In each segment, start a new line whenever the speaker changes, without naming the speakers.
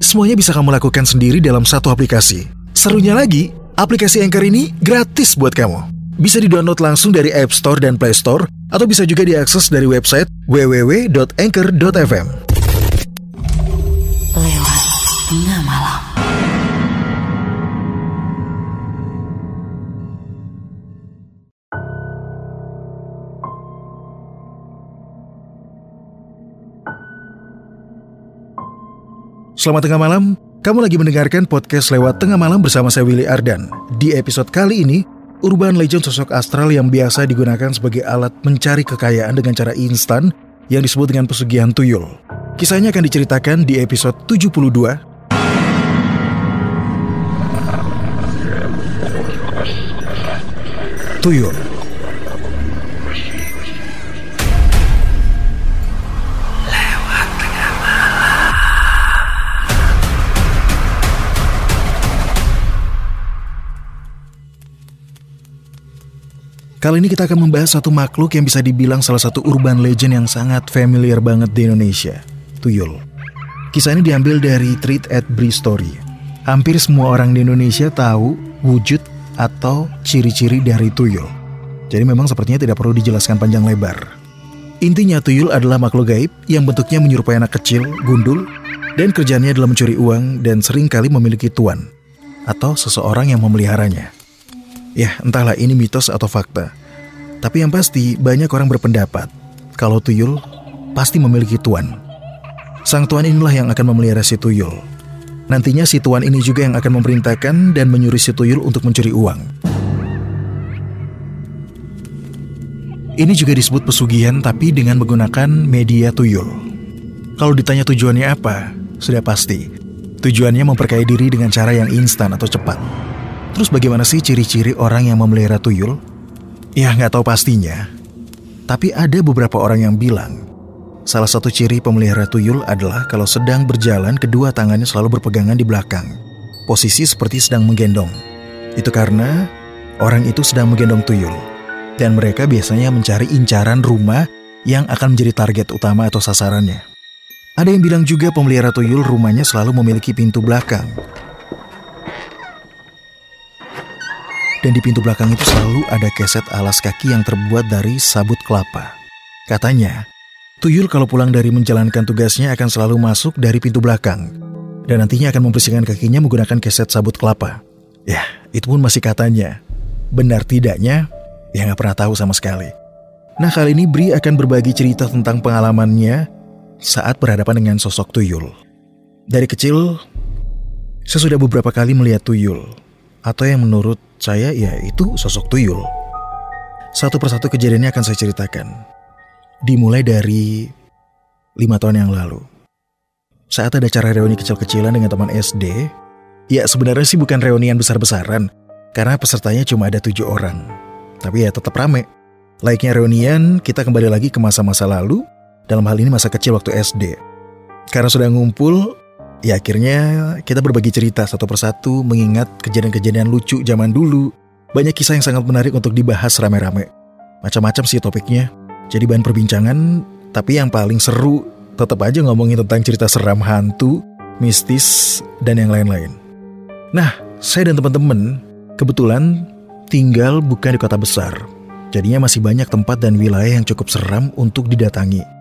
semuanya bisa kamu lakukan sendiri dalam satu aplikasi. Serunya lagi, aplikasi Anchor ini gratis buat kamu. Bisa di-download langsung dari App Store dan Play Store, atau bisa juga diakses dari website www.anchor.fm. Selamat tengah malam, kamu lagi mendengarkan podcast lewat tengah malam bersama saya Willy Ardan. Di episode kali ini, urban legend sosok astral yang biasa digunakan sebagai alat mencari kekayaan dengan cara instan yang disebut dengan pesugihan tuyul. Kisahnya akan diceritakan di episode 72 Tuyul. Kali ini kita akan membahas satu makhluk yang bisa dibilang salah satu urban legend yang sangat familiar banget di Indonesia, tuyul. Kisah ini diambil dari Treat at Bree Story. Hampir semua orang di Indonesia tahu wujud atau ciri-ciri dari tuyul. Jadi memang sepertinya tidak perlu dijelaskan panjang lebar. Intinya tuyul adalah makhluk gaib yang bentuknya menyerupai anak kecil, gundul, dan kerjanya adalah mencuri uang dan sering kali memiliki tuan atau seseorang yang memeliharanya. Ya, entahlah ini mitos atau fakta. Tapi yang pasti banyak orang berpendapat kalau tuyul pasti memiliki tuan. Sang tuan inilah yang akan memelihara si tuyul. Nantinya si tuan ini juga yang akan memerintahkan dan menyuruh si tuyul untuk mencuri uang. Ini juga disebut pesugihan tapi dengan menggunakan media tuyul. Kalau ditanya tujuannya apa, sudah pasti. Tujuannya memperkaya diri dengan cara yang instan atau cepat. Terus bagaimana sih ciri-ciri orang yang memelihara tuyul? Ya nggak tahu pastinya. Tapi ada beberapa orang yang bilang, salah satu ciri pemelihara tuyul adalah kalau sedang berjalan kedua tangannya selalu berpegangan di belakang. Posisi seperti sedang menggendong. Itu karena orang itu sedang menggendong tuyul. Dan mereka biasanya mencari incaran rumah yang akan menjadi target utama atau sasarannya. Ada yang bilang juga pemelihara tuyul rumahnya selalu memiliki pintu belakang dan di pintu belakang itu selalu ada keset alas kaki yang terbuat dari sabut kelapa. Katanya, tuyul kalau pulang dari menjalankan tugasnya akan selalu masuk dari pintu belakang dan nantinya akan membersihkan kakinya menggunakan keset sabut kelapa. Ya, itu pun masih katanya. Benar tidaknya, ya nggak pernah tahu sama sekali. Nah kali ini Bri akan berbagi cerita tentang pengalamannya saat berhadapan dengan sosok tuyul. Dari kecil, saya sudah beberapa kali melihat tuyul, atau yang menurut saya ya itu sosok tuyul. Satu persatu kejadiannya akan saya ceritakan. Dimulai dari lima tahun yang lalu. Saat ada acara reuni kecil-kecilan dengan teman SD, ya sebenarnya sih bukan reunian besar-besaran, karena pesertanya cuma ada tujuh orang. Tapi ya tetap rame. Laiknya reunian, kita kembali lagi ke masa-masa lalu, dalam hal ini masa kecil waktu SD. Karena sudah ngumpul, Ya akhirnya kita berbagi cerita satu persatu mengingat kejadian-kejadian lucu zaman dulu. Banyak kisah yang sangat menarik untuk dibahas rame-rame. Macam-macam sih topiknya. Jadi bahan perbincangan, tapi yang paling seru tetap aja ngomongin tentang cerita seram hantu, mistis, dan yang lain-lain. Nah, saya dan teman-teman kebetulan tinggal bukan di kota besar. Jadinya masih banyak tempat dan wilayah yang cukup seram untuk didatangi.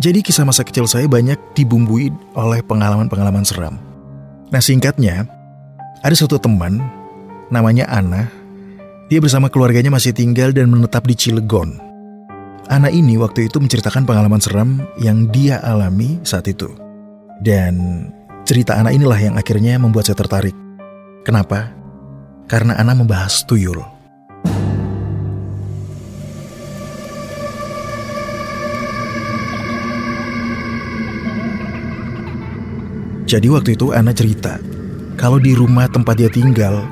Jadi kisah masa kecil saya banyak dibumbui oleh pengalaman-pengalaman seram. Nah singkatnya, ada suatu teman, namanya Ana. Dia bersama keluarganya masih tinggal dan menetap di Cilegon. Ana ini waktu itu menceritakan pengalaman seram yang dia alami saat itu. Dan cerita Ana inilah yang akhirnya membuat saya tertarik. Kenapa? Karena Ana membahas tuyul. Jadi waktu itu Ana cerita, kalau di rumah tempat dia tinggal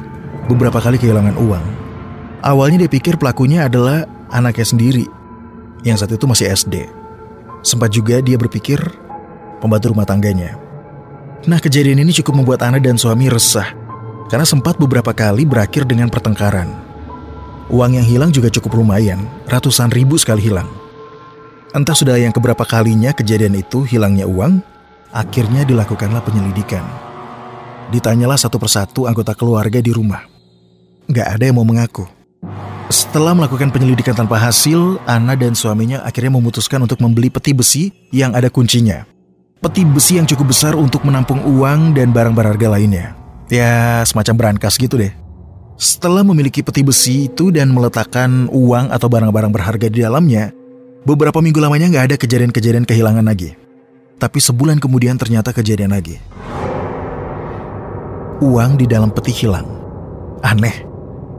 beberapa kali kehilangan uang. Awalnya dia pikir pelakunya adalah anaknya sendiri yang saat itu masih SD. Sempat juga dia berpikir pembantu rumah tangganya. Nah kejadian ini cukup membuat Ana dan suami resah karena sempat beberapa kali berakhir dengan pertengkaran. Uang yang hilang juga cukup lumayan, ratusan ribu sekali hilang. Entah sudah yang keberapa kalinya kejadian itu hilangnya uang, akhirnya dilakukanlah penyelidikan. Ditanyalah satu persatu anggota keluarga di rumah. Gak ada yang mau mengaku. Setelah melakukan penyelidikan tanpa hasil, Ana dan suaminya akhirnya memutuskan untuk membeli peti besi yang ada kuncinya. Peti besi yang cukup besar untuk menampung uang dan barang berharga lainnya. Ya, semacam berangkas gitu deh. Setelah memiliki peti besi itu dan meletakkan uang atau barang-barang berharga di dalamnya, beberapa minggu lamanya nggak ada kejadian-kejadian kehilangan lagi. Tapi sebulan kemudian ternyata kejadian lagi. Uang di dalam peti hilang. Aneh.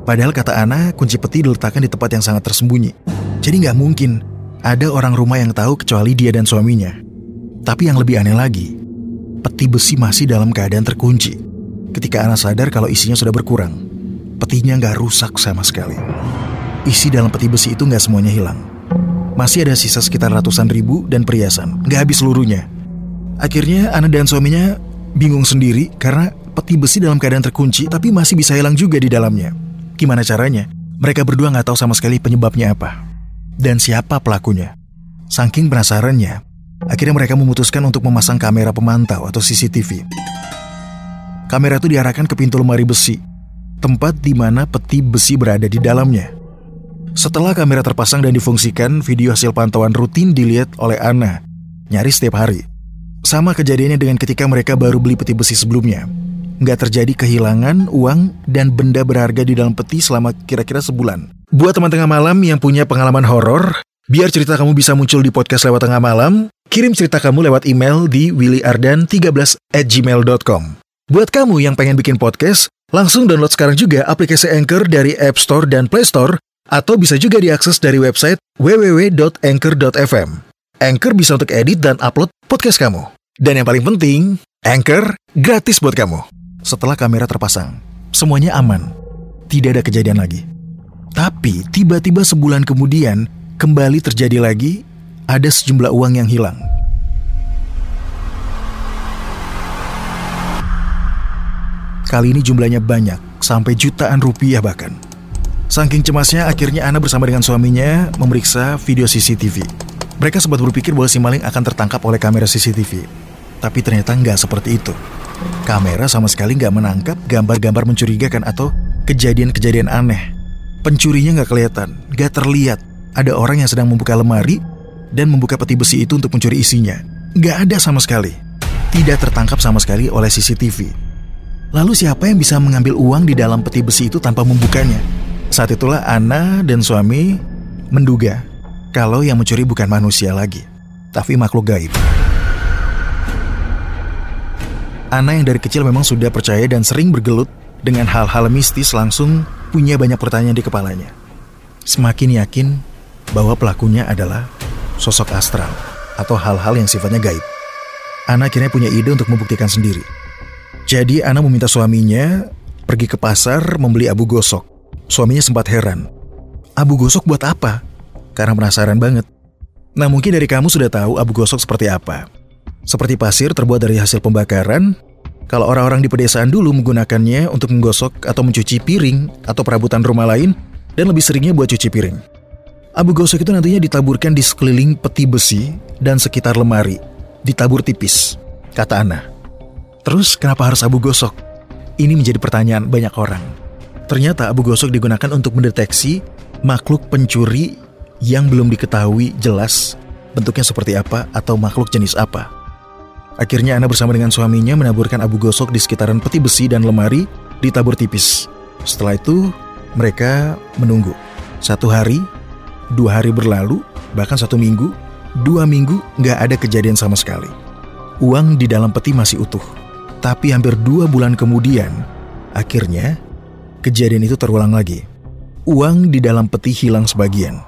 Padahal kata Ana, kunci peti diletakkan di tempat yang sangat tersembunyi. Jadi nggak mungkin ada orang rumah yang tahu kecuali dia dan suaminya. Tapi yang lebih aneh lagi, peti besi masih dalam keadaan terkunci. Ketika Ana sadar kalau isinya sudah berkurang. Petinya nggak rusak sama sekali. Isi dalam peti besi itu nggak semuanya hilang. Masih ada sisa sekitar ratusan ribu dan perhiasan, nggak habis seluruhnya. Akhirnya Ana dan suaminya bingung sendiri karena peti besi dalam keadaan terkunci tapi masih bisa hilang juga di dalamnya. Gimana caranya? Mereka berdua nggak tahu sama sekali penyebabnya apa. Dan siapa pelakunya. Saking penasarannya, akhirnya mereka memutuskan untuk memasang kamera pemantau atau CCTV. Kamera itu diarahkan ke pintu lemari besi tempat di mana peti besi berada di dalamnya. Setelah kamera terpasang dan difungsikan, video hasil pantauan rutin dilihat oleh Ana, nyaris setiap hari. Sama kejadiannya dengan ketika mereka baru beli peti besi sebelumnya. Nggak terjadi kehilangan uang dan benda berharga di dalam peti selama kira-kira sebulan. Buat teman tengah malam yang punya pengalaman horor, biar cerita kamu bisa muncul di podcast lewat tengah malam, kirim cerita kamu lewat email di willyardan13 at gmail.com. Buat kamu yang pengen bikin podcast, langsung download sekarang juga aplikasi Anchor dari App Store dan Play Store, atau bisa juga diakses dari website www.anchor.fm. Anchor bisa untuk edit dan upload podcast kamu. Dan yang paling penting, Anchor gratis buat kamu. Setelah kamera terpasang, semuanya aman. Tidak ada kejadian lagi. Tapi tiba-tiba sebulan kemudian, kembali terjadi lagi, ada sejumlah uang yang hilang. Kali ini jumlahnya banyak, sampai jutaan rupiah bahkan. Saking cemasnya, akhirnya Ana bersama dengan suaminya memeriksa video CCTV. Mereka sempat berpikir bahwa si maling akan tertangkap oleh kamera CCTV. Tapi ternyata nggak seperti itu. Kamera sama sekali nggak menangkap gambar-gambar mencurigakan atau kejadian-kejadian aneh. Pencurinya nggak kelihatan, nggak terlihat. Ada orang yang sedang membuka lemari dan membuka peti besi itu untuk mencuri isinya. Nggak ada sama sekali. Tidak tertangkap sama sekali oleh CCTV. Lalu siapa yang bisa mengambil uang di dalam peti besi itu tanpa membukanya? Saat itulah Ana dan suami menduga kalau yang mencuri bukan manusia lagi, tapi makhluk gaib. Ana yang dari kecil memang sudah percaya dan sering bergelut dengan hal-hal mistis langsung punya banyak pertanyaan di kepalanya. Semakin yakin bahwa pelakunya adalah sosok astral atau hal-hal yang sifatnya gaib. Ana akhirnya punya ide untuk membuktikan sendiri. Jadi Ana meminta suaminya pergi ke pasar membeli abu gosok. Suaminya sempat heran. Abu gosok buat apa? Karena penasaran banget. Nah mungkin dari kamu sudah tahu abu gosok seperti apa. Seperti pasir terbuat dari hasil pembakaran, kalau orang-orang di pedesaan dulu menggunakannya untuk menggosok atau mencuci piring atau perabotan rumah lain, dan lebih seringnya buat cuci piring. Abu gosok itu nantinya ditaburkan di sekeliling peti besi dan sekitar lemari, ditabur tipis, kata Ana. Terus kenapa harus abu gosok? Ini menjadi pertanyaan banyak orang. Ternyata abu gosok digunakan untuk mendeteksi makhluk pencuri yang belum diketahui jelas bentuknya seperti apa atau makhluk jenis apa. Akhirnya Ana bersama dengan suaminya menaburkan abu gosok di sekitaran peti besi dan lemari ditabur tipis. Setelah itu, mereka menunggu. Satu hari, dua hari berlalu, bahkan satu minggu, dua minggu nggak ada kejadian sama sekali. Uang di dalam peti masih utuh. Tapi hampir dua bulan kemudian, akhirnya kejadian itu terulang lagi. Uang di dalam peti hilang sebagian.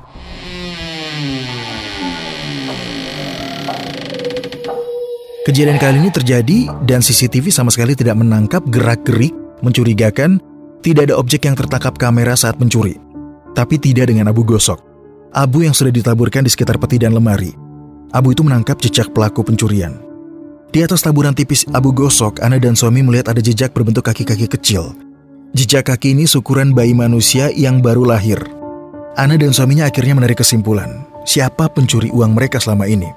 Kejadian kali ini terjadi dan CCTV sama sekali tidak menangkap gerak-gerik mencurigakan, tidak ada objek yang tertangkap kamera saat mencuri. Tapi tidak dengan abu gosok. Abu yang sudah ditaburkan di sekitar peti dan lemari. Abu itu menangkap jejak pelaku pencurian. Di atas taburan tipis abu gosok, Ana dan suami melihat ada jejak berbentuk kaki-kaki kecil. Jejak kaki ini syukuran bayi manusia yang baru lahir. Ana dan suaminya akhirnya menarik kesimpulan, siapa pencuri uang mereka selama ini.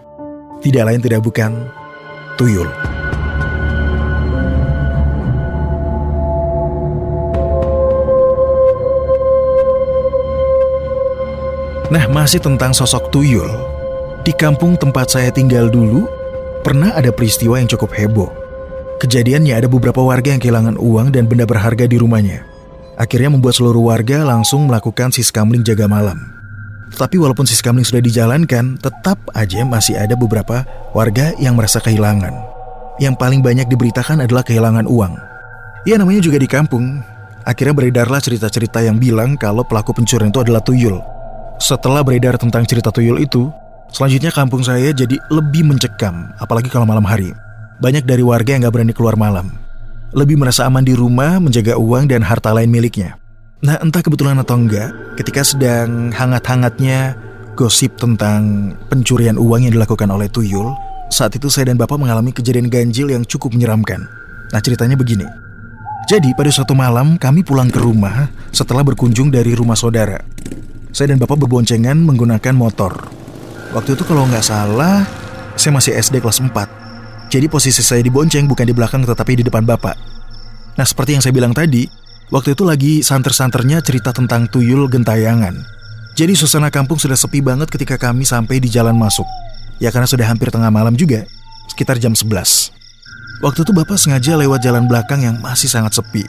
Tidak lain tidak bukan, tuyul. Nah, masih tentang sosok tuyul. Di kampung tempat saya tinggal dulu, pernah ada peristiwa yang cukup heboh. Kejadiannya ada beberapa warga yang kehilangan uang dan benda berharga di rumahnya. Akhirnya membuat seluruh warga langsung melakukan siskamling jaga malam. Tetapi walaupun siskamling sudah dijalankan, tetap aja masih ada beberapa warga yang merasa kehilangan. Yang paling banyak diberitakan adalah kehilangan uang. Ya namanya juga di kampung. Akhirnya beredarlah cerita-cerita yang bilang kalau pelaku pencurian itu adalah tuyul. Setelah beredar tentang cerita tuyul itu, selanjutnya kampung saya jadi lebih mencekam, apalagi kalau malam hari. Banyak dari warga yang gak berani keluar malam. Lebih merasa aman di rumah, menjaga uang dan harta lain miliknya. Nah entah kebetulan atau enggak, ketika sedang hangat-hangatnya gosip tentang pencurian uang yang dilakukan oleh tuyul, saat itu saya dan bapak mengalami kejadian ganjil yang cukup menyeramkan. Nah ceritanya begini. Jadi pada suatu malam kami pulang ke rumah setelah berkunjung dari rumah saudara. Saya dan bapak berboncengan menggunakan motor. Waktu itu kalau nggak salah, saya masih SD kelas 4. Jadi posisi saya di bonceng bukan di belakang tetapi di depan bapak. Nah seperti yang saya bilang tadi, waktu itu lagi santer-santernya cerita tentang tuyul gentayangan. Jadi suasana kampung sudah sepi banget ketika kami sampai di jalan masuk. Ya karena sudah hampir tengah malam juga, sekitar jam 11. Waktu itu bapak sengaja lewat jalan belakang yang masih sangat sepi.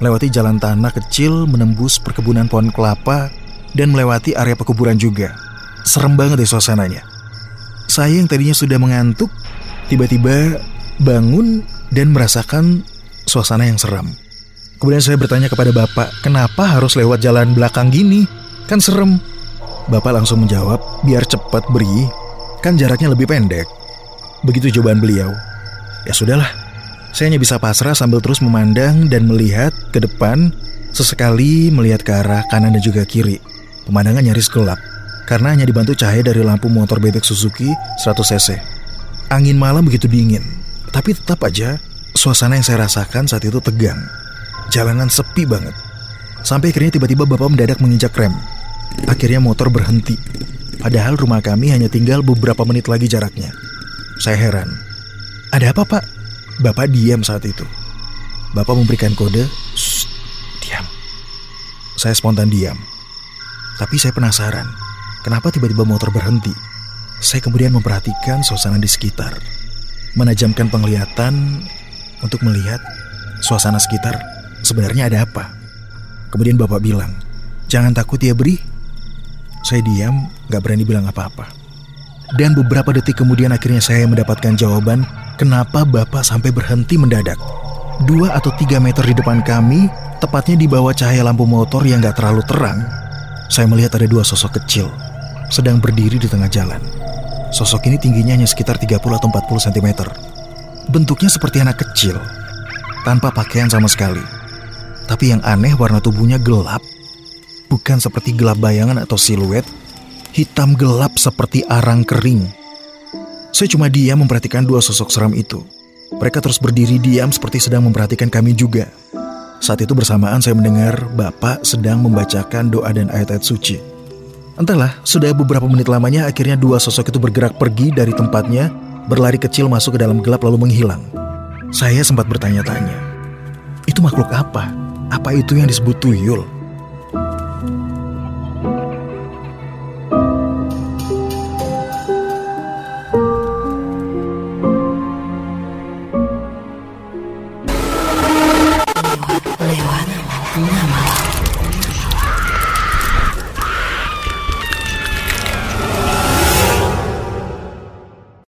Melewati jalan tanah kecil menembus perkebunan pohon kelapa dan melewati area pekuburan juga. Serem banget deh suasananya. Saya yang tadinya sudah mengantuk, tiba-tiba bangun dan merasakan suasana yang seram. Kemudian saya bertanya kepada bapak, kenapa harus lewat jalan belakang gini? Kan serem. Bapak langsung menjawab, biar cepat beri, kan jaraknya lebih pendek. Begitu jawaban beliau. Ya sudahlah, saya hanya bisa pasrah sambil terus memandang dan melihat ke depan, sesekali melihat ke arah kanan dan juga kiri. Pemandangan nyaris gelap karena hanya dibantu cahaya dari lampu motor bebek Suzuki 100cc. Angin malam begitu dingin, tapi tetap aja suasana yang saya rasakan saat itu tegang. Jalanan sepi banget. Sampai akhirnya tiba-tiba bapak mendadak menginjak rem. Akhirnya motor berhenti. Padahal rumah kami hanya tinggal beberapa menit lagi jaraknya. Saya heran. Ada apa pak? Bapak diam saat itu. Bapak memberikan kode, diam. Saya spontan diam. Tapi saya penasaran, kenapa tiba-tiba motor berhenti? Saya kemudian memperhatikan suasana di sekitar. Menajamkan penglihatan untuk melihat suasana sekitar sebenarnya ada apa. Kemudian bapak bilang, jangan takut ya Bri. Saya diam, gak berani bilang apa-apa. Dan beberapa detik kemudian akhirnya saya mendapatkan jawaban kenapa bapak sampai berhenti mendadak. Dua atau tiga meter di depan kami, tepatnya di bawah cahaya lampu motor yang gak terlalu terang, saya melihat ada dua sosok kecil sedang berdiri di tengah jalan. Sosok ini tingginya hanya sekitar 30 atau 40 cm. Bentuknya seperti anak kecil, tanpa pakaian sama sekali. Tapi yang aneh warna tubuhnya gelap, bukan seperti gelap bayangan atau siluet, hitam gelap seperti arang kering. Saya cuma diam memperhatikan dua sosok seram itu. Mereka terus berdiri diam seperti sedang memperhatikan kami juga. Saat itu bersamaan saya mendengar Bapak sedang membacakan doa dan ayat-ayat suci. Entahlah, sudah beberapa menit lamanya akhirnya dua sosok itu bergerak pergi dari tempatnya, berlari kecil masuk ke dalam gelap lalu menghilang. Saya sempat bertanya-tanya, itu makhluk apa? Apa itu yang disebut tuyul?